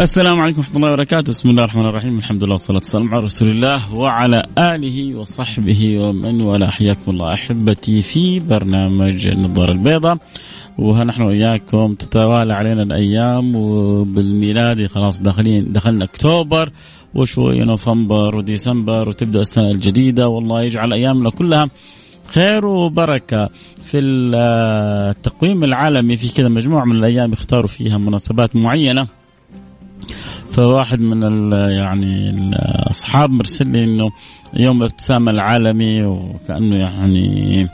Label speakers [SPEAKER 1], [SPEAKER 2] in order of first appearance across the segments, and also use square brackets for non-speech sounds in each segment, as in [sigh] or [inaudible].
[SPEAKER 1] السلام عليكم ورحمة الله وبركاته، بسم الله الرحمن الرحيم، الحمد لله والصلاة والسلام على رسول الله وعلى آله وصحبه ومن والاه، حياكم الله أحبتي في برنامج النظارة البيضاء، ونحن وإياكم تتوالى علينا الأيام. وبالميلادي خلاص داخلين دخلنا أكتوبر. وشوية نوفمبر وديسمبر وتبدأ السنة الجديدة، والله يجعل أيامنا كلها خير وبركة. في التقويم العالمي في كذا مجموعة من الأيام يختاروا فيها مناسبات معينة. فواحد من يعني الأصحاب مرسل لي إنه يوم الابتسامه العالمي وكأنه يعني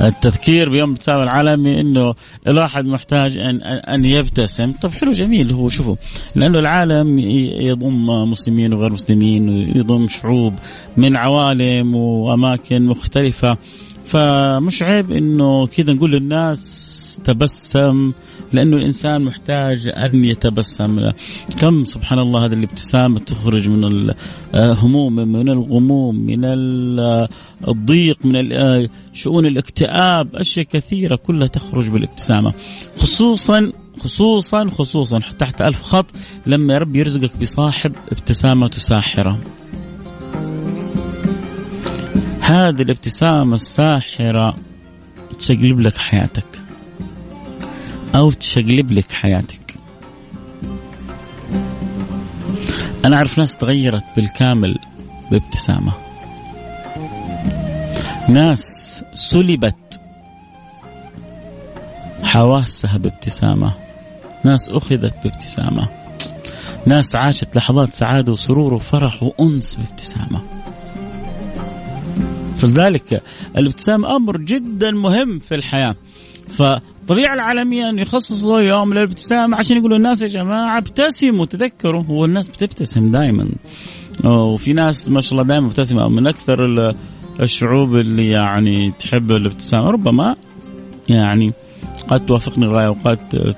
[SPEAKER 1] التذكير بيوم الابتسامه العالمي إنه الواحد محتاج ان ان يبتسم، طب حلو جميل هو شوفوا لأنه العالم يضم مسلمين وغير مسلمين ويضم شعوب من عوالم وأماكن مختلفة. فمش عيب إنه كذا نقول للناس تبسم لأنه الإنسان محتاج أن يتبسم. كم سبحان الله هذه الابتسامة تخرج من الهموم من الغموم من الضيق من شؤون الاكتئاب. أشياء كثيرة كلها تخرج بالابتسامة. خصوصا خصوصا خصوصا تحت ألف خط لما يا رب يرزقك بصاحب ابتسامة ساحرة. هذه الابتسامة الساحرة تشقلب لك حياتك. أو تشقلب لك حياتك. أنا أعرف ناس تغيرت بالكامل بابتسامة. ناس سلبت حواسها بابتسامة. ناس أخذت بابتسامة. ناس عاشت لحظات سعادة وسرور وفرح وأنس بابتسامة. فلذلك الابتسامة أمر جدا مهم في الحياة. فالطبيعة العالمية أن يخصصوا يوم للابتسامة عشان يقولوا الناس يا جماعة ابتسموا تذكروا. هو الناس بتبتسم دائما وفي ناس ما شاء الله دائما مبتسمة. من أكثر الشعوب اللي يعني تحب الابتسامة ربما يعني قد توافقني الرأي وقد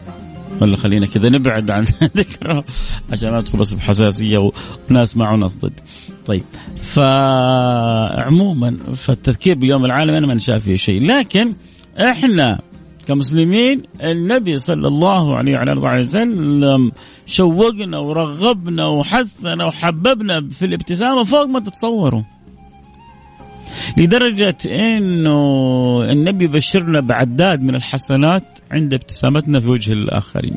[SPEAKER 1] ولا خلينا كذا نبعد عن [laughs] ذكره عشان ما ندخل بس بحساسية وناس معنا ضد. طيب فعموما فالتذكير بيوم العالم أنا ما شايف فيه شيء. لكن إحنا كمسلمين النبي صلى الله عليه وعلى آله وسلم شوقنا ورغبنا وحثنا وحببنا في الابتسامة فوق ما تتصوروا. لدرجة إنه النبي بشرنا بعداد من الحسنات عند ابتسامتنا في وجه الآخرين.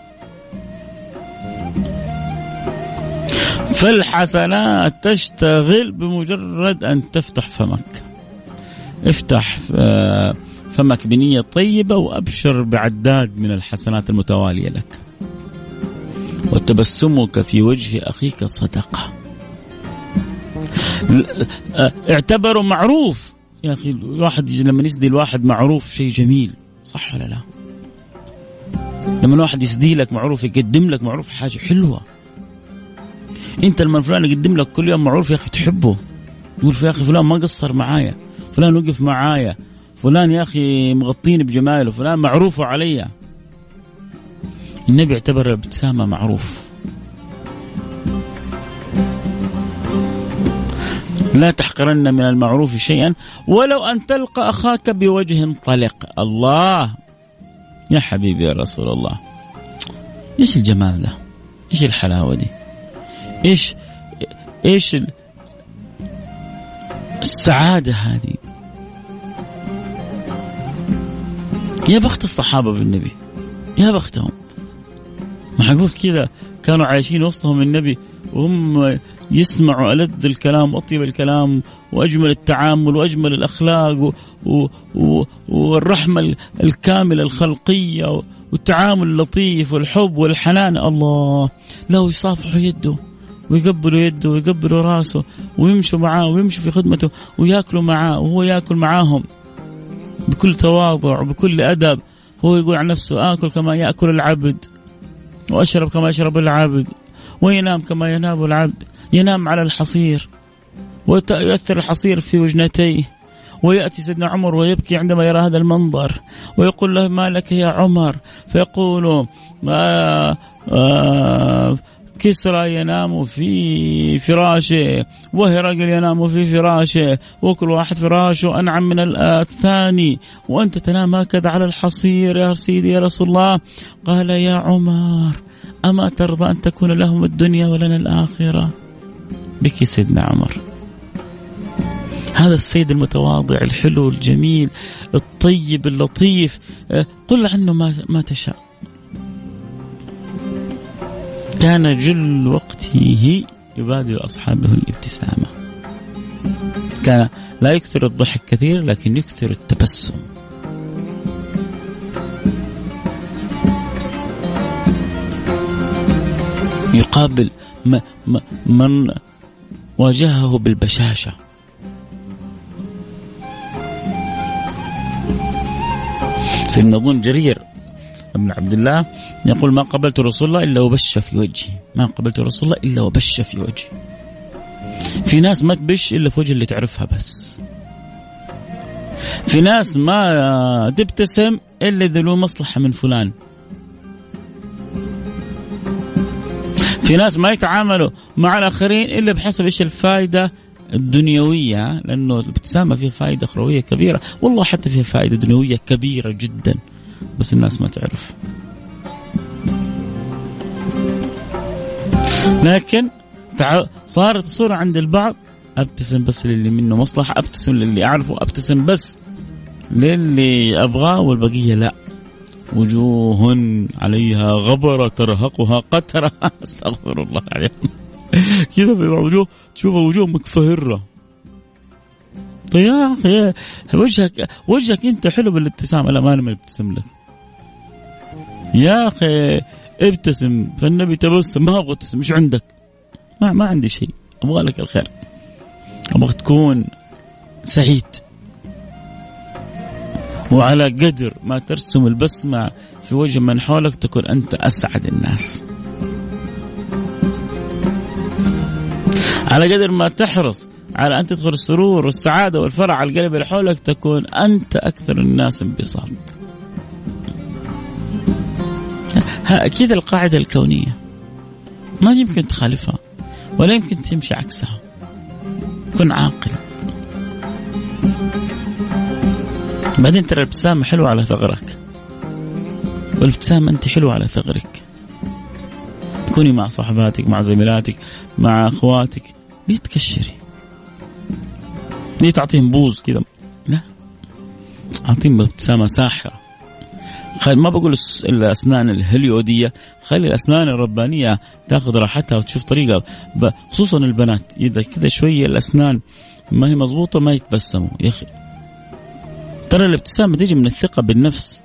[SPEAKER 1] فالحسنات تشتغل بمجرد أن تفتح فمك. افتح آه، فمك بنية طيبة وأبشر بعداد من الحسنات المتوالية لك. وتبسمك في وجه أخيك صدقة. اعتبره معروف. يا أخي الواحد لما يسدي الواحد معروف شيء جميل صح ولا لا؟ لما الواحد يسدي لك معروف يقدم لك معروف حاجة حلوة. أنت لما فلان يقدم لك كل يوم معروف يا أخي تحبه. تقول يا أخي فلان ما قصر معايا فلان وقف معايا. فلان يا أخي مغطيني بجماله فلان معروف علي. النبي اعتبر الابتسامة معروف. لا تحقرن من المعروف شيئا ولو أن تلقى أخاك بوجه طلق. الله! يا حبيبي يا رسول الله. إيش الجمال ده؟ إيش الحلاوة دي؟ إيش إيش السعادة هذه؟ يا بخت الصحابة بالنبي يا بختهم. معقول كذا كانوا عايشين وسطهم النبي وهم يسمعوا ألذ الكلام وأطيب الكلام وأجمل التعامل وأجمل الأخلاق و و و والرحمة الكاملة الخلقية والتعامل اللطيف والحب والحنان. الله لا يصافح يده ويقبلوا يده ويقبلوا راسه ويمشوا معاه ويمشوا في خدمته وياكلوا معاه وهو ياكل معاهم. بكل تواضع وبكل أدب هو يقول عن نفسه آكل كما يأكل العبد وأشرب كما يشرب العبد وينام كما ينام العبد ينام على الحصير ويؤثر الحصير في وجنتيه ويأتي سيدنا عمر ويبكي عندما يرى هذا المنظر ويقول له ما لك يا عمر؟ فيقول آه آه كسرى ينام في فراشه وهرقل ينام في فراشه وكل واحد فراشه أنعم من الثاني وأنت تنام هكذا على الحصير يا سيدي يا رسول الله. قال يا عمر أما ترضى أن تكون لهم الدنيا ولنا الآخرة؟ بكي سيدنا عمر. هذا السيد المتواضع الحلو الجميل الطيب اللطيف أه، قل عنه ما, ما تشاء. كان جل وقته يبادر أصحابه الابتسامة. كان لا يكثر الضحك كثير لكن يكثر التبسم. يقابل من واجهه بالبشاشة. سيدنا أظن جرير بن عبد الله يقول ما قبلت رسول الله إلا وبش في وجهي. ما قبلت رسول الله إلا وبش في وجهي. في ناس ما تبش إلا في وجه اللي تعرفها بس. في ناس ما تبتسم إلا إذا له مصلحة من فلان. في ناس ما يتعاملوا مع الآخرين إلا بحسب إيش الفائدة الدنيوية لأنه الابتسامة فيها فائدة أخروية كبيرة. والله حتى فيها فائدة دنيوية كبيرة جدا. بس الناس ما تعرف. لكن صارت الصورة عند البعض أبتسم بس للي منه مصلحة أبتسم للي أعرفه أبتسم بس للي أبغاه والبقية لا. وجوه عليها غبرة ترهقها قترة. [laughs] أستغفر الله عليهم كذا وجوه تشوف وجوه مكفهرة طيب يا أخي وجهك وجهك أنت حلو بالابتسامه لا ما ابتسم لك. يا أخي ابتسم. فالنبي تبسم ما أبغى تبسم إيش عندك؟ ما ما عندي شيء. أبغى لك الخير. أبغى تكون سعيد. وعلى قدر ما ترسم البسمة في وجه من حولك تكون أنت أسعد الناس. على قدر ما تحرص على أن تدخل السرور والسعادة والفرح على القلب اللي حولك تكون أنت أكثر الناس انبساط. أكيد القاعدة الكونية ما يمكن تخالفها ولا يمكن تمشي عكسها. كن عاقل. بعدين ترى الابتسامة حلوة على ثغرك. والابتسامة أنت حلوة على ثغرك. تكوني مع صاحباتك مع زميلاتك مع أخواتك. ليه تكشري؟ ليه تعطيهم بوز كذا. لا. أعطيهم ابتسامة ساحرة. خل ما بقول الأسنان الهوليودية. خلي الأسنان الربانية تاخذ راحتها وتشوف طريقة. خصوصا البنات. إذا كذا شوية الأسنان ما هي مضبوطة ما يتبسموا. يا أخي. ترى الابتسامة تيجي من الثقة بالنفس.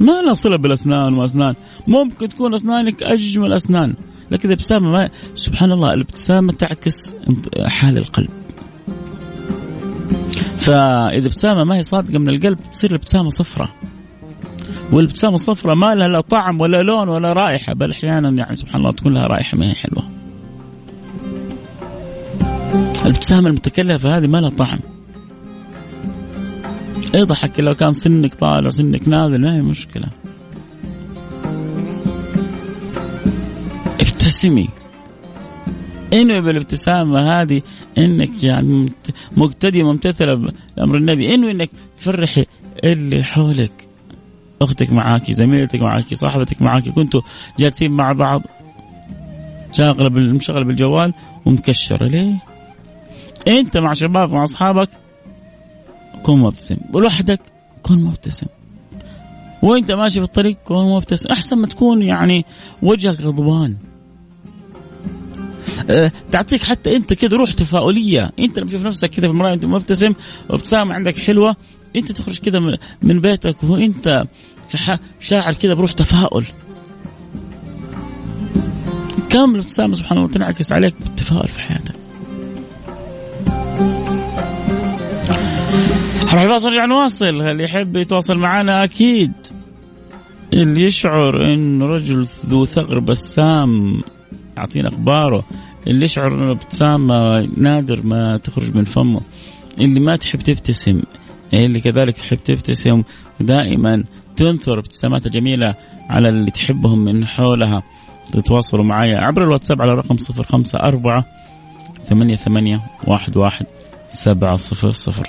[SPEAKER 1] ما لها صلة بالأسنان وأسنان. ممكن تكون أسنانك أجمل أسنان. لكن الابتسامة ما سبحان الله الابتسامة تعكس حال القلب. فإذا ابتسامة ما هي صادقة من القلب تصير الابتسامة صفراء والابتسامة الصفراء ما لها لا طعم ولا لون ولا رائحة بل أحيانا يعني سبحان الله تكون لها رائحة ما هي حلوة. الابتسامة المتكلفة هذه ما لها طعم. اضحك لو كان سنك طالع سنك نازل ما هي مشكلة. ابتسمي. انوي بالابتسامة هذه إنك يعني مقتدية ممتثلة بأمر النبي. انوي إنك تفرحي اللي حولك. أختك معاكي زميلتك معاكي صاحبتك معاكي كنتوا جالسين مع بعض. شاغلة مشغلة بالجوال ومكشرة. ليه؟ أنت مع شباب مع أصحابك كن مبتسم. ولوحدك كن مبتسم. وإنت ماشي في الطريق كن مبتسم. أحسن ما تكون يعني وجهك غضبان. تعطيك حتى أنت كده روح تفاؤلية. أنت لما تشوف نفسك كده في المرايه أنت مبتسم وابتسامه عندك حلوة أنت تخرج كده من بيتك وأنت شاعر كده بروح تفاؤل. كم الابتسامه سبحان الله تنعكس عليك بالتفاؤل في حياتك. حنروح الفاصل نرجع نواصل. اللي يحب يتواصل معنا أكيد. اللي يشعر انه رجل ذو ثغر بسام يعطينا أخباره. اللي يشعر إنه ابتسامه نادر ما تخرج من فمه. اللي ما تحب تبتسم اللي كذلك تحب تبتسم دائما تنثر ابتسامات جميلة على اللي تحبهم من حولها. تتواصلوا معي عبر الواتساب على رقم صفر خمسة أربعة ثمانية ثمانية واحد واحد سبعة صفر صفر.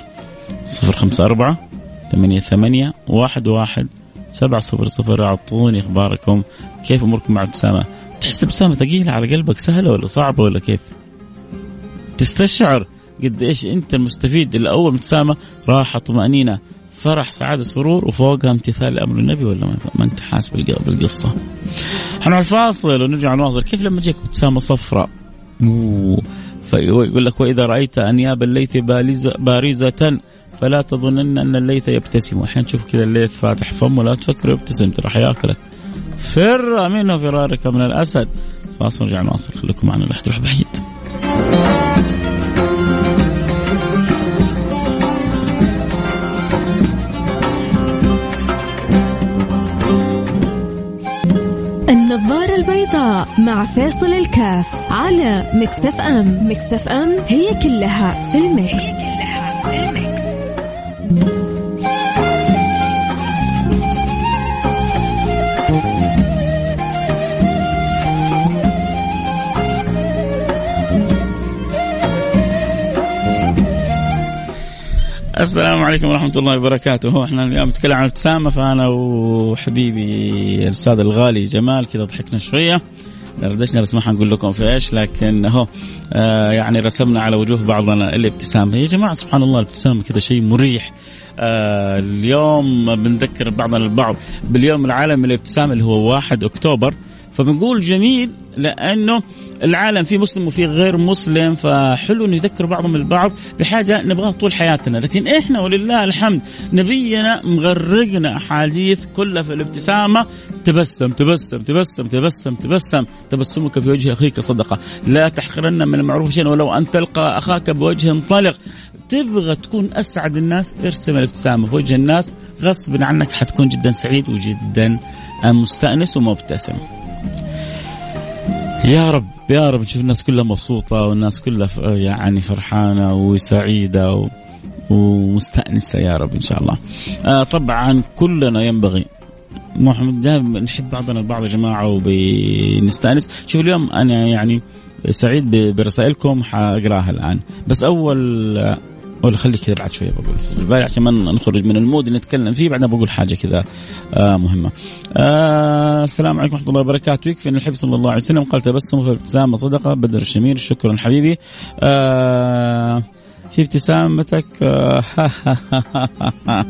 [SPEAKER 1] صفر خمسة أربعة ثمانية ثمانية واحد واحد سبعة صفر صفر. أعطوني أخباركم كيف أموركم مع ابتسامة؟ تحس ابتسامة ثقيلة على قلبك سهلة ولا صعبة ولا كيف؟ تستشعر قد إيش أنت المستفيد. الأول ابتسامة راحة طمأنينة فرح سعادة سرور وفوقها امتثال لأمر النبي ولا ما أنت حاسب بالقصة. حنروح الفاصل ونرجع نواصل. كيف لما تجيك ابتسامة صفراء فيقول لك وإذا رأيت أنياب الليث بارزة فلا تظنن أن الليث يبتسم. أحيانا تشوف كذا الليث فاتح فمه لا تفكر يبتسم ترى حياكلك فر منه فرارك من الأسد. فاصل نرجع نواصل. خليكم معنا لا تروح بعيد.
[SPEAKER 2] النظارة البيضاء مع فاصل الكاف على مكسف أم. مكسف أم هي كلها في المكس,
[SPEAKER 1] السلام عليكم ورحمة الله وبركاته. إحنا اليوم نتكلم عن أبتسامة فأنا وحبيبي الأستاذ الغالي جمال كذا ضحكنا شوية. دردشنا بس ما حنقول لكم في إيش لكن هو آه يعني رسمنا على وجوه بعضنا الابتسامة يا جماعة سبحان الله الابتسامة كذا شيء مريح. آه اليوم بنذكر بعضنا البعض. باليوم العالمي للابتسامة اللي هو 1 أكتوبر فبنقول جميل لأنه العالم فيه مسلم وفيه غير مسلم فحلو إنه يذكر بعضهم البعض بحاجة نبغاها طول حياتنا. لكن إحنا ولله الحمد نبينا مغرقنا أحاديث كلها في الابتسامة. تبسم تبسم تبسم تبسم تبسم. تبسمك في وجه أخيك صدقة. لا تحقرن من المعروف شيئا ولو أن تلقى أخاك بوجه طلق. تبغى تكون أسعد الناس ارسم الابتسامة. في وجه الناس غصب عنك حتكون جدا سعيد وجدا مستأنس ومبتسم. يا رب يا رب نشوف الناس كلها مبسوطة والناس كلها يعني فرحانة وسعيدة و... ومستأنسة يا رب إن شاء الله. آه طبعا كلنا ينبغي محمد دائما نحب بعضنا البعض يا جماعة وبنستأنس. شوف اليوم أنا يعني سعيد برسائلكم حأقراها الآن. بس أول ولا خلي كذا بعد شوية بقول في البالي عشان ما نخرج من المود اللي نتكلم فيه بعدين بقول حاجة كذا آه مهمة. آه السلام عليكم ورحمة الله وبركاته يكفي ان الحبيب صلى الله عليه وسلم قال تبسم في ابتسامة صدقة بدر الشمير شكرا حبيبي. آه في ابتسامتك آه [laughs]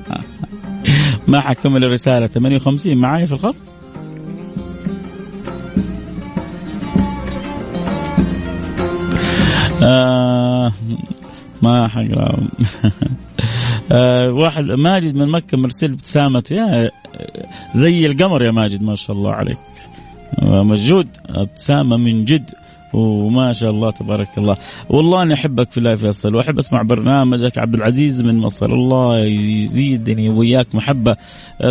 [SPEAKER 1] ما حكمل الرساله 58 معايا في الخط؟ آه ما حقرا [laughs] آه واحد ماجد من مكة مرسل ابتسامته يا زي القمر يا ماجد ما شاء الله عليك. آه مجود ابتسامة من جد. وما شاء الله تبارك الله. والله اني أحبك في الله فيصل وأحب أسمع برنامجك عبد العزيز من مصر. الله يزيدني وياك محبة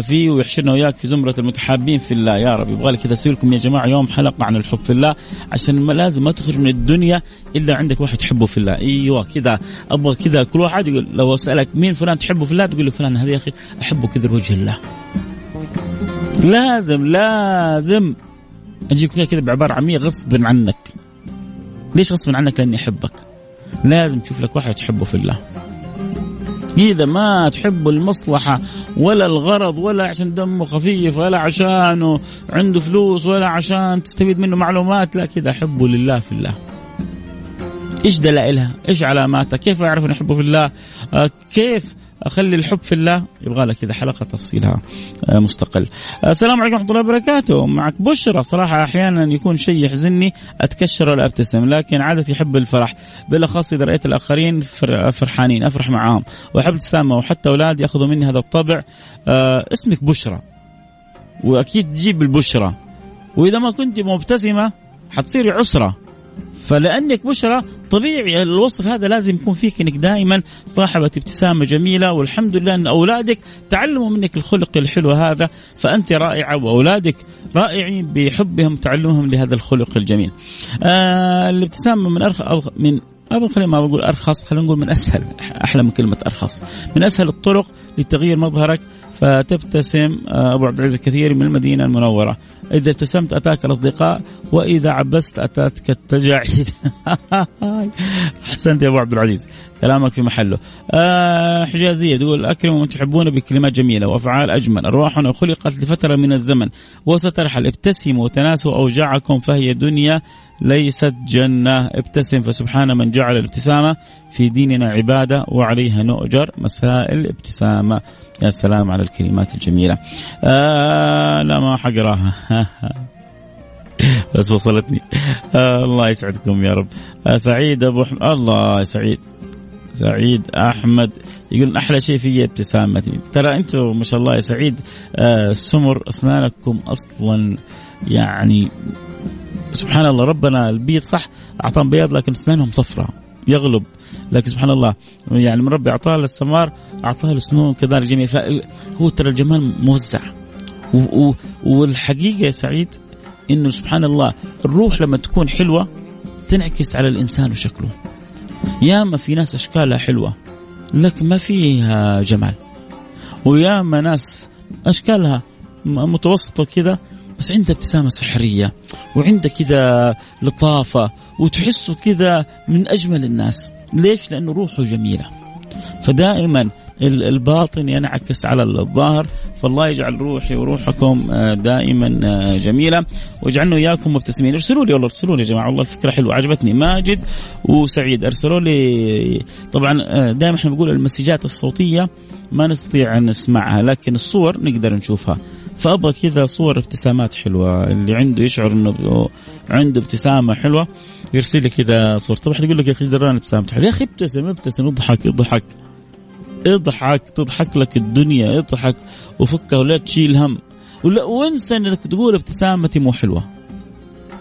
[SPEAKER 1] فيه ويحشرنا وياك في زمرة المتحابين في الله. يا رب يبغى كذا أسوي لكم يا جماعة يوم حلقة عن الحب في الله. عشان ما لازم ما تخرج من الدنيا إلا عندك واحد تحبه في الله. أيوه كذا. أبغى كذا. كل واحد يقول لو اسالك مين فلان تحبه في الله تقول له فلان. هذا يا أخي أحبه كذا لوجه الله. لازم لازم أجيب كذا بعبارة عاميه غصب عنك. ليش غصبا عنك؟ لأني أحبك. لازم تشوف لك واحد تحبه في الله. إذا ما تحب المصلحة ولا الغرض ولا عشان دمه خفيف ولا عشانه عنده فلوس ولا عشان تستفيد منه معلومات لا كذا أحبه لله في الله. إيش دلائلها؟ إيش علاماتها؟ كيف أعرف أن أحبه في الله؟ آه كيف أخلي الحب في الله يبغى لك كذا حلقة تفصيلها آه، مستقل. آه، السلام عليكم ورحمة الله وبركاته، معك بشرى صراحة أحيانا يكون شيء يحزنني أتكشر ولا أبتسم، لكن عادتي احب الفرح، بالأخص إذا رأيت الآخرين فرحانين أفرح معاهم، وأحب الابتسامه وحتى أولادي ياخذوا مني هذا الطبع. آه، اسمك بشرى. وأكيد تجيب البشرى. وإذا ما كنت مبتسمة حتصيري عسرة فلأنك بشرى طبيعي الوصف هذا لازم يكون فيك إنك دائما صاحبة ابتسامة جميلة والحمد لله أن أولادك تعلموا منك الخلق الحلو هذا فأنت رائعة وأولادك رائعين بحبهم تعلمهم لهذا الخلق الجميل. آه الابتسامة من أرخ من أبغى خلينا ما بقول أرخص خلينا نقول من أسهل أحلى من كلمة أرخص من أسهل الطرق لتغيير مظهرك فتبتسم آه، أبو عبد العزيز الكثير من المدينة المنورة. إذا ابتسمت أتاك الأصدقاء وإذا عبست اتتك التجاعيد. [laughs] أحسنت يا أبو عبد العزيز. كلامك في محله. آه حجازية تقول اكرموا من تحبون بكلمات جميلة وأفعال أجمل. ارواحنا خلقت لفترة من الزمن وسترحل. ابتسموا وتناسوا أوجاعكم فهي دنيا ليست جنة. ابتسم فسبحان من جعل الابتسامة في ديننا عبادة وعليها نؤجر مسائل ابتسامة. يا سلام على الكلمات الجميلة. آه لا ما حقراها. [laughs] بس وصلتني. آه الله يسعدكم يا رب. آه سعيد أبو حم... الله سعيد. سعيد أحمد. يقول أحلى شيء في ابتسامتي ترى أنتم ما شاء الله يا سعيد آه سمر أسنانكم أصلا يعني سبحان الله ربنا البيض صح أعطاهم بياض لكن أسنانهم صفراء يغلب. لكن سبحان الله يعني من ربي أعطاه السمار أعطاه السنون كذلك جميل فهو ترى الجمال موزع. والحقيقة يا سعيد إنه سبحان الله الروح لما تكون حلوة تنعكس على الإنسان وشكله. ياما في ناس أشكالها حلوة لكن ما فيها جمال. وياما ناس أشكالها متوسطة كذا بس عنده ابتسامة سحرية وعنده كذا لطافة وتحسه كذا من أجمل الناس. ليش؟ لأنه روحه جميلة. فدائما الباطن ينعكس على الظاهر فالله يجعل روحي وروحكم آه، دائما آه، جميلة. واجعلنا اياكم مبتسمين. ارسلوا لي والله ارسلوا لي يا جماعة. والله فكره حلوة عجبتني. ماجد وسعيد ارسلوا لي. طبعا آه، دائما إحنا بنقول المسجات الصوتية ما نستطيع أن نسمعها لكن الصور نقدر نشوفها. فأبغى كذا صور ابتسامات حلوة. اللي عنده يشعر إنه عنده ابتسامة حلوة يرسل لي كذا صورة طبعا يقول لك يا أخي إيش دراني حلوة يا أخي ابتسم ابتسم. اضحك اضحك. اضحك تضحك لك الدنيا اضحك. وفكها ولا تشيل هم. ولا وانسى إنك تقول ابتسامتي مو حلوة.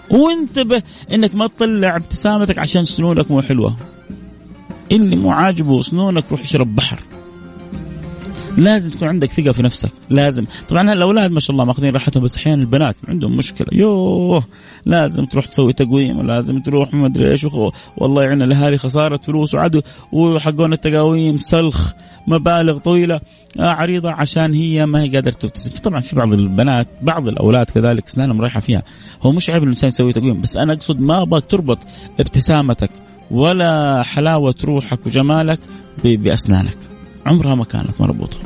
[SPEAKER 1] وانتبه إنك ما تطلع ابتسامتك عشان سنونك مو حلوة. اللي مو عاجبه سنونك روح يشرب بحر. لازم تكون عندك ثقة في نفسك لازم. طبعا الاولاد ما شاء الله ماخذين راحتهم بس أحيانا البنات عندهم مشكلة. يوه لازم تروح تسوي تقويم ولازم تروح ما أدري إيش والله يعين الأهالي خسارة فلوس وعدوا وحقون التقاويم سلخ مبالغ طويلة آه عريضة عشان هي ما هي قادرة تبتسم. طبعا في بعض البنات بعض الأولاد كذلك أسنانهم رايحة فيها. هو مش عيب الإنسان يسوي تقويم بس أنا أقصد ما أبغاك تربط ابتسامتك ولا حلاوة روحك وجمالك بأسنانك. عمرها ما كانت مربوطة.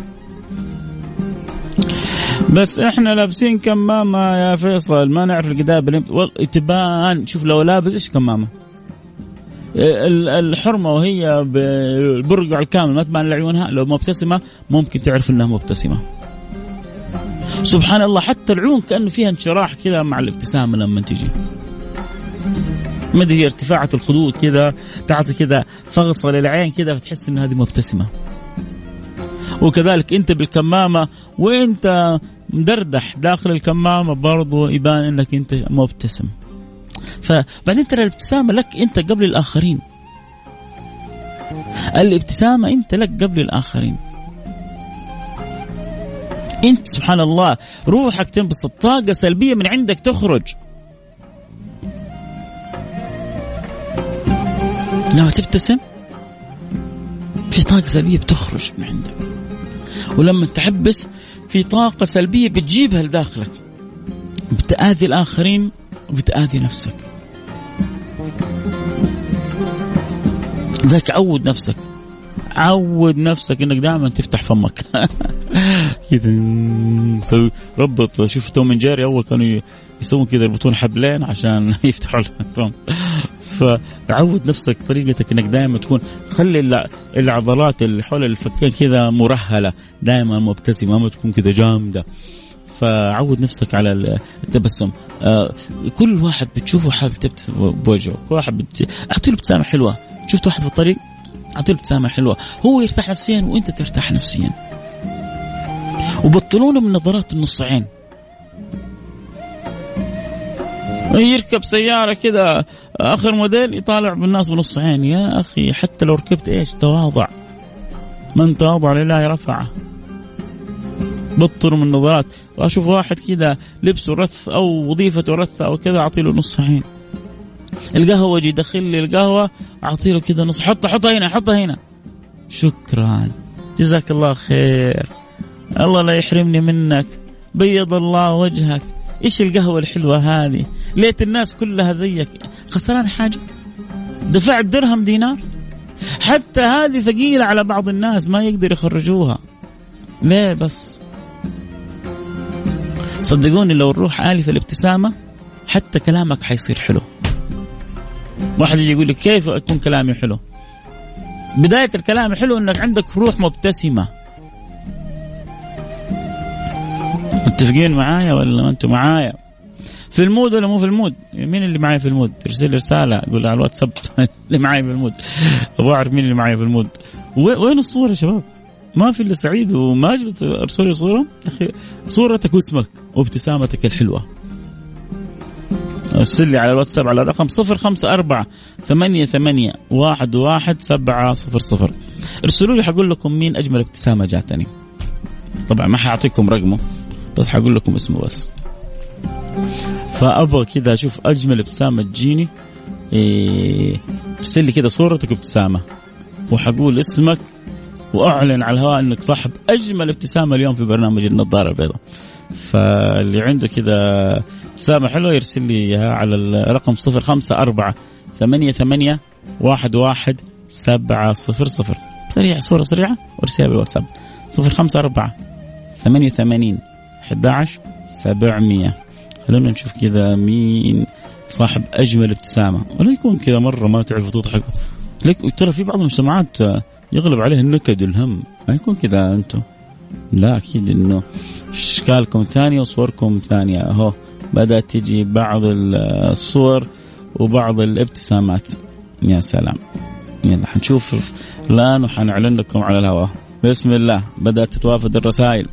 [SPEAKER 1] بس إحنا لابسين كمامة يا فيصل ما نعرف القداب تبان. شوف لو لابس إيش كمامة؟ الحرمة وهي بالبرقع الكامل ما تبان لعيونها. لو مبتسمة ممكن تعرف إنها مبتسمة. سبحان الله حتى العيون كأنه فيها انشراح كذا مع الابتسامة لما تجي. ما أدري ارتفاعة الخدود كذا تعطي كذا فغصه للعين كذا فتحس إن هذه مبتسمة. وكذلك انت بالكمامة وانت مدردح داخل الكمامة برضو يبان انك انت مبتسم. فبعدين ترى الابتسامة لك انت قبل الآخرين. الابتسامة انت لك قبل الآخرين. انت سبحان الله روحك تنبسط طاقة سلبية من عندك تخرج. لما تبتسم في طاقة سلبية بتخرج من عندك. ولما تحبس في طاقة سلبية بتجيبها لداخلك. بتآذي الآخرين وبتآذي نفسك. ذاك عود نفسك. عود نفسك إنك دائما تفتح فمك. [laughs] كذا ربط. شوف توم جيري أول كانوا يسوون كذا يربطون حبلين عشان [laughs] يفتحوا الفم فعود نفسك طريقتك إنك دائما تكون خلي العضلات اللي حول الفكين كذا مرهلة دائما مبتسمة ما تكون كذا جامدة. فعود نفسك على التبسم. آه كل واحد بتشوفه حابب تبتسم بوجهه. كل واحد بت... أعطي له ابتسامة حلوة. شفت واحد في الطريق؟ أعطي له ابتسامة حلوة. هو يرتاح نفسيا وأنت ترتاح نفسيا. وبطلونا من نظرات النص عين [laughs] يركب سيارة كذا آخر موديل يطالع بالناس بنص عين يا أخي حتى لو ركبت إيش؟ تواضع. من تواضع لله رفعه. بطر من النظرات وأشوف واحد كذا لبسه رث أو وظيفته رث أو كذا أعطي له نص عين. القهوة يجي يدخل لي القهوة أعطي له كذا نص. حطها حطها هنا حطها هنا. شكرا. جزاك الله خير. الله لا يحرمني منك. بيض الله وجهك. إيش القهوة الحلوة هذه؟ ليت الناس كلها زيك. خسران حاجة؟ دفعت درهم دينار؟ حتى هذه ثقيلة على بعض الناس ما يقدر يخرجوها. ليه بس؟ صدقوني لو الروح آلفة الابتسامة حتى كلامك حيصير حلو. واحد يجي يقول لك كيف أكون كلامي حلو؟ بداية الكلام حلو أنك عندك روح مبتسمة. متفقين معايا ولا ما أنتم معايا؟ في ال mood ولا مو في ال mood؟ مين اللي معايا في ال mood؟ ارسل رسالة قول على الواتساب [laughs] اللي معايا في ال mood. أبغى أعرف مين اللي معايا في ال mood. وين الصورة يا شباب؟ ما في إلا سعيد وماجد أرسل لي صورة. أخي صورتك واسمك وابتسامتك الحلوة. أرسل لي على الواتساب على الرقم 054 ثمانية ثمانية واحد واحد سبعة صفر صفر. ارسلوا لي حأقول لكم مين أجمل ابتسامة جاتني. طبعا ما حأعطيكم رقمه. بس حقول لكم اسمه بس. فأبغى كذا أشوف أجمل ابتسامة تجيني. إيه، ارسل إيه لي كذا صورتك وابتسامه وحقول اسمك وأعلن على الهواء إنك صاحب أجمل ابتسامة اليوم في برنامج النظارة البيضاء. فاللي عنده كذا ابتسامة حلوة يرسل لي إياها على الرقم 054 ثمانية ثمانية واحد واحد سبعة صفر صفر. سريع صورة سريعة وارسلها بالواتساب. صفر خمسة أربعة ثمانية وثمانين 11 700 خلونا نشوف كذا مين صاحب أجمل ابتسامة. ولا يكون كذا مرة ما تعرفوا تضحكوا لك ترى في بعض المجتمعات يغلب عليه النكد والهم ما يكون كذا أنتم. لا أكيد إنه إشكالكم ثانية وصوركم ثانية. أهو بدأت تجي بعض الصور وبعض الابتسامات. يا سلام. يلا حنشوف الآن وحنعلن لكم على الهواء. بسم الله بدأت تتوافد الرسائل.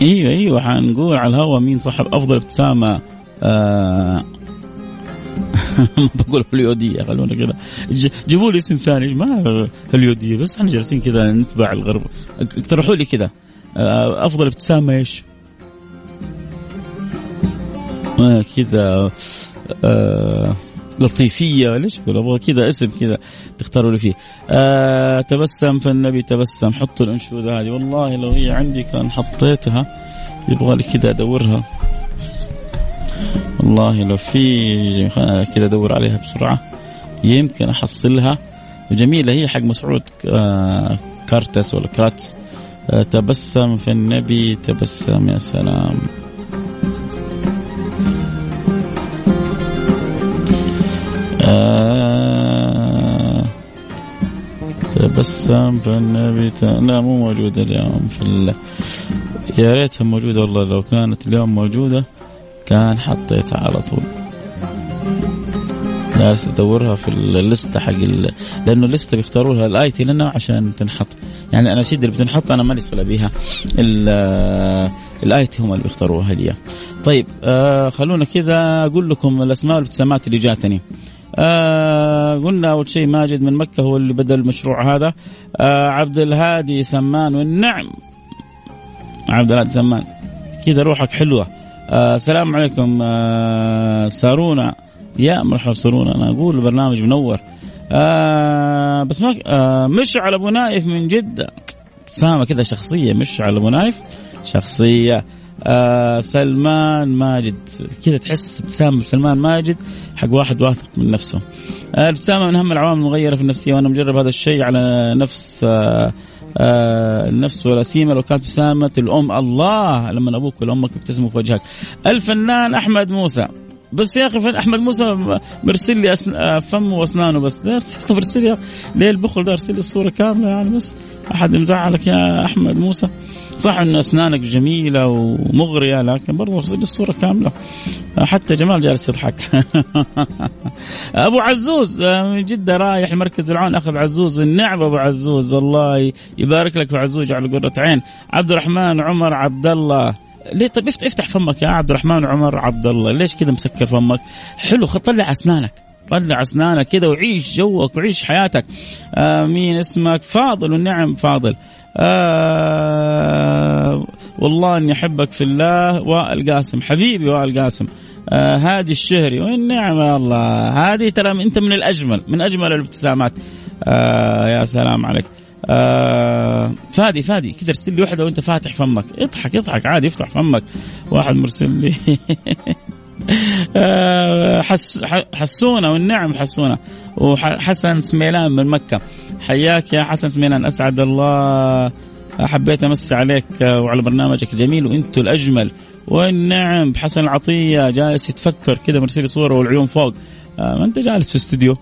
[SPEAKER 1] أيوه أيوه حنقول على الهواء مين صاحب أفضل ابتسامة. آه [laughs] بقول هوليودية خلونا كذا جيبوا لي اسم ثاني ما هوليودية بس إحنا جالسين كذا نتبع الغرب. اقترحوا لي كذا آه، أفضل ابتسامة إيش؟ آه كذا لطيفية. ليش أقول؟ أبغى كذا اسم كذا تختاروا لي فيه. آه تبسم فالنبي تبسم. حطوا الأنشودة هذه. والله لو هي عندي كان حطيتها. يبغى لي كذا أدورها. والله لو في كذا أدور عليها بسرعة. يمكن أحصلها. جميلة. هي حق مسعود آه، كارتس ولا كراتس. آه، تبسم في النبي تبسم. يا سلام. تبسم في النبي ت... لا مو موجودة اليوم في ال... يا ريتها موجودة والله لو كانت اليوم موجودة كان حطيتها على طول. ناس تدورها في ال list ه حق ال... لأنه ال list ه بيختاروا لها ال IT لنا عشان تنحط. يعني أنا اللي بتنحط أنا مالي صلة بيها. ال IT هم اللي بيختاروها لي طيب آه خلونا كذا أقول لكم الأسماء والابتسامات اللي جاتني. آه قلنا أول شيء ماجد من مكة هو اللي بدأ المشروع هذا. آه عبد الهادي سمان والنعم. عبد الهادي سمان. كذا روحك حلوة. آه السلام عليكم آه سارونا. يا مرحبا سارونا أنا أقول البرنامج منور. آه بس ما آه مشعل أبو نايف من جدة. ابتسامه كذا شخصية مشعل أبو نايف. شخصية. آه سلمان ماجد. كذا تحس ابتسامه سلمان ماجد حق واحد واثق من نفسه. آه الابتسامة من أهم العوامل المغيرة في النفسية وأنا مجرب هذا الشيء على نفس آه آه النفس والأسيمة. لو كانت ابتسامة الأم الله لما أبوك والأمك يبتسموا في وجهك. الفنان أحمد موسى. بس يا أخي أحمد موسى مرسل لي أسن... آه، فمه وأسنانه بس. طب ارسل لي ليه البخل ده ارسل لي الصورة كاملة يعني بس. أحد مزعلك يا أحمد موسى؟ صح انه أسنانك جميلة ومغرية لكن برضه الصورة كاملة. حتى جمال جالس يضحك. [laughs] أبو عزوز آه، من جدة رايح مركز العون أخذ عزوز والنعم أبو عزوز الله يبارك لك في عزوز على قرة عين. عبد الرحمن عمر عبد الله ليه؟ طيب افتح فمك يا عبد الرحمن عمر عبد الله ليش كذا مسكر فمك؟ حلو طلع أسنانك. طلع أسنانك كذا وعيش جوك وعيش حياتك. آه مين اسمك فاضل والنعم فاضل. آه والله إني أحبك في الله وائل قاسم. حبيبي وائل قاسم. آه هادي الشهري. والنعم يا الله؟ هذه ترى أنت من الأجمل من أجمل الابتسامات. آه يا سلام عليك. آه فادي فادي كذا ارسل لي واحدة وأنت فاتح فمك. اضحك اضحك. عادي افتح فمك. واحد مرسل لي. [laughs] حس حسونا والنعم حسونا. وحسن سميلان من مكة. حياك يا حسن سميلان أسعد الله. حبيت أمسي عليك وعلى برنامجك الجميل وأنتم الأجمل. والنعم بحسن العطية جالس يتفكر كذا مرسل صورة والعيون فوق. آه ما أنت جالس في استوديو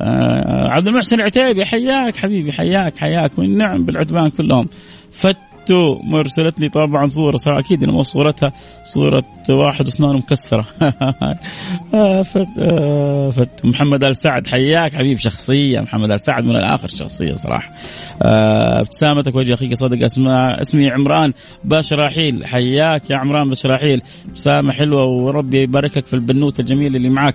[SPEAKER 1] آه عبد المحسن العتيبي حياك حبيبي حياك حياك. والنعم بالعتبان كلهم. فت تو مرسلت لي طبعا صورة صراحة أكيد إنه صورتها. صورة واحد اسنانه مكسرة. [laughs] آه، فت... آه، محمد آل سعد حياك حبيب شخصية. محمد آل سعد من الآخر شخصية صراحة. آه، ابتسامتك وجه أخيك صادق اسماء اسمي عمران باشراحيل حياك يا عمران باشراحيل ابتسامة حلوة وربي يبارك لك في البنوت الجميل اللي معك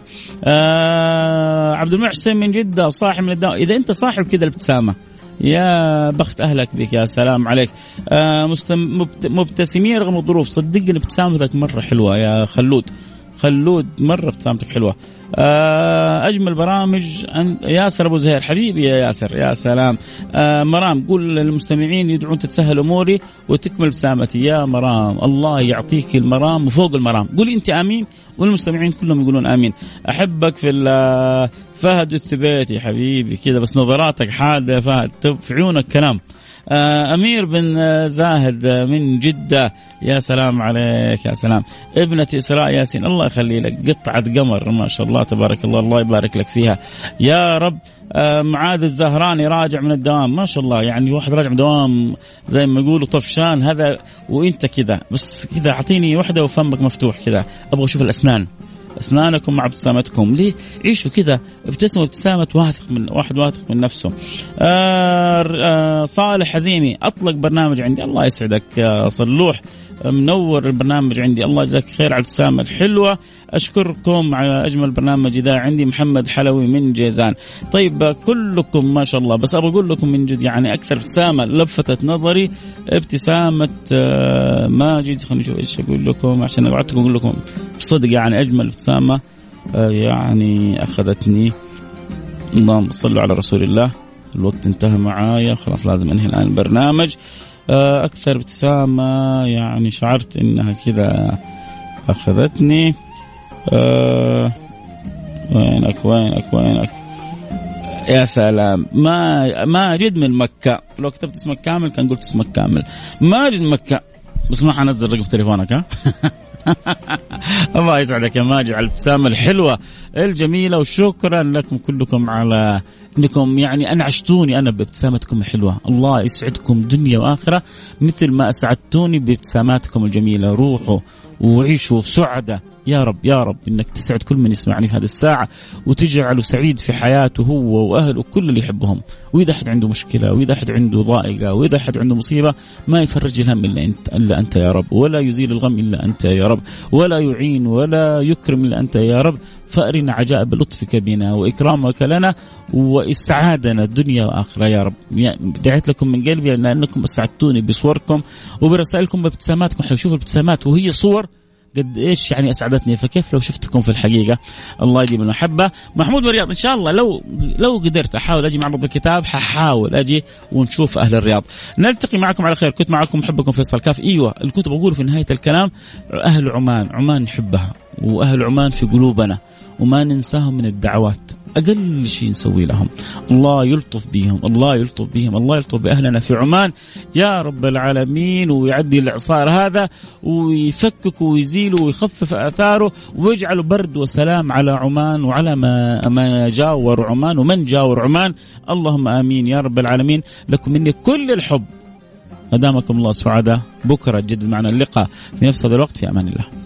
[SPEAKER 1] عبد المحسن من جدة صاحب من الدوام إذا أنت صاحب كذا الابتسامة. يا بخت أهلك بك يا سلام عليك. آه مبتسمين رغم الظروف صدقني ابتسامتك مرة حلوة يا خلود. خلود مرة ابتسامتك حلوة. آه أجمل برامج ياسر أبو زهير حبيبي يا ياسر يا سلام. آه مرام قول للمستمعين يدعون تتسهل أموري وتكمل ابتسامتي يا مرام الله يعطيك المرام وفوق المرام. قولي أنت آمين والمستمعين كلهم يقولون آمين. أحبك في فهد الثبيتي حبيبي كذا بس نظراتك حادة يا فهد في عيونك كلام. آه، أمير بن زاهد من جدة يا سلام عليك يا سلام. ابنتي إسراء ياسين الله يخلي لك قطعة قمر ما شاء الله تبارك الله الله يبارك لك فيها. يا رب آه، معاذ الزهراني راجع من الدوام ما شاء الله يعني واحد راجع من الدوام زي ما يقولوا طفشان هذا وإنت كذا بس كذا أعطيني واحدة وفمك مفتوح كذا أبغى أشوف الأسنان. أسنانكم مع ابتسامتكم. ليه؟ عيشوا كذا؟ ابتسموا ابتسامة واثق من واحد واثق من نفسه. آه آه صالح حزيمي أطلق برنامج عندي. الله يسعدك يا صلوح. منور البرنامج عندي. الله يجزاك خير على الابتسامه الحلوة. أشكركم على أجمل برنامج اذا عندي محمد حلوي من جيزان. طيب كلكم ما شاء الله. بس أبغى أقول لكم من جد يعني أكثر ابتسامة. لفتت نظري ابتسامة آه، ماجد خلينا نشوف إيش أقول لكم عشان وعدتكم أقول لكم بصدق يعني أجمل ابتسامة آه، يعني أخذتني. اللهم صلوا على رسول الله. الوقت انتهى معايا. خلاص لازم أنهي الآن البرنامج. أكثر ابتسامة يعني شعرت إنها كذا أخذتني. أه وينك وينك وينك يا سلام. ما ماجد من مكة. لو كتبت اسمك كامل كان قلت اسمك كامل. ماجد من مكة. بس ما حنزل رقم تليفونك ها؟ [laughs] الله يسعدك يا ماجد على الابتسامة الحلوة الجميلة وشكرا لكم كلكم على انكم يعني انعشتوني أنا بابتسامتكم الحلوة، الله يسعدكم دنيا وآخرة مثل ما أسعدتوني بابتساماتكم الجميلة، روحوا وعيشوا سعداء. يا رب يا رب إنك تسعد كل من يسمعني في هذه الساعة وتجعله سعيد في حياته هو وأهله كل اللي يحبهم. وإذا أحد عنده مشكلة وإذا أحد عنده ضائقة وإذا أحد عنده مصيبة ما يفرج الهم إلا أنت إلا أنت يا رب. ولا يزيل الغم إلا أنت يا رب. ولا يعين ولا يكرم إلا أنت يا رب. فأرنا عجائب لطفك بنا وإكرامك لنا وإسعادنا الدنيا وآخرة. يا رب. دعيت لكم من قلبي لأنكم أسعدتوني بصوركم وبرسائلكم بابتساماتكم حيشوف الابتسامات وهي صور قد إيش يعني أسعدتني. فكيف لو شفتكم في الحقيقة؟ الله يجيب المحبه محمود مرياض إن شاء الله لو لو قدرت أحاول أجي معرض الكتاب ححاول أجي ونشوف أهل الرياض. نلتقي معكم على خير. كنت معكم محبكم فيصل كاف. إيوه اللي كنت بقوله في نهاية الكلام أهل عمان. عمان نحبها وأهل عمان في قلوبنا وما ننساهم من الدعوات. أقل شيء نسوي لهم. الله يلطف بهم الله يلطف بهم الله يلطف بأهلنا في عمان. يا رب العالمين ويعدي الإعصار هذا ويفكك ويزيل ويخفف آثاره ويجعل برد وسلام على عمان وعلى ما ما جاور عمان ومن جاور عمان. اللهم آمين يا رب العالمين. لكم مني كل الحب. أدامكم الله سعداء. بكرة جدد معنا اللقاء. في نفس هذا الوقت في أمان الله.